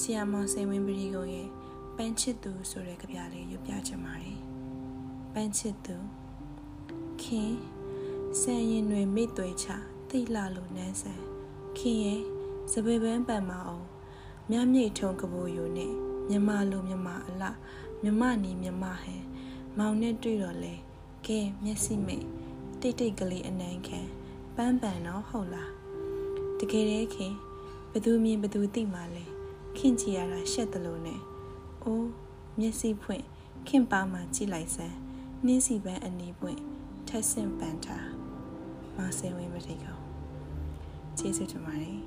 ဆီယာမောင်စိန်ဝင်းပရိကိုရဲ့ပန်းချစ်သူဆိုတဲ့ကြပြလေးရွတ်ပြချင်ပါတယ်။ပန်းချစ်သူခင်ဆန်ရင်တွေမိတ်သွဲချသိလာလို့နန်းဆန်ခင်ရဲ့စပယ်ပန်းပန်မအောင်မြမြိတ်ထုံကဘိုးယိုနဲ့မြမလိုမြမအလမြမနီမြမဟန်မောင်နဲ့တွေ့တော့လေကဲမျက်စိမိတ်တိတ်တိတ်ကလေးအနမ်းခံပန်းပန်တော့ဟုတ်လားတကယ်တည်းခင် ဘသူမြင်ဘသူသိမှလဲခင်ကြည့်ရတာရှက်တယ်လို့နဲ့အိုးမျက်စိဖွင့်ခင်ပါမှကြည့်လိုက်စမ်းနှင်းစီပန်းအနီးပွင့်ထက်ဆင့်ပန်ထားမဆင်ဝင်းမထိတ်ကောကျေးဇူးတင်ပါတယ်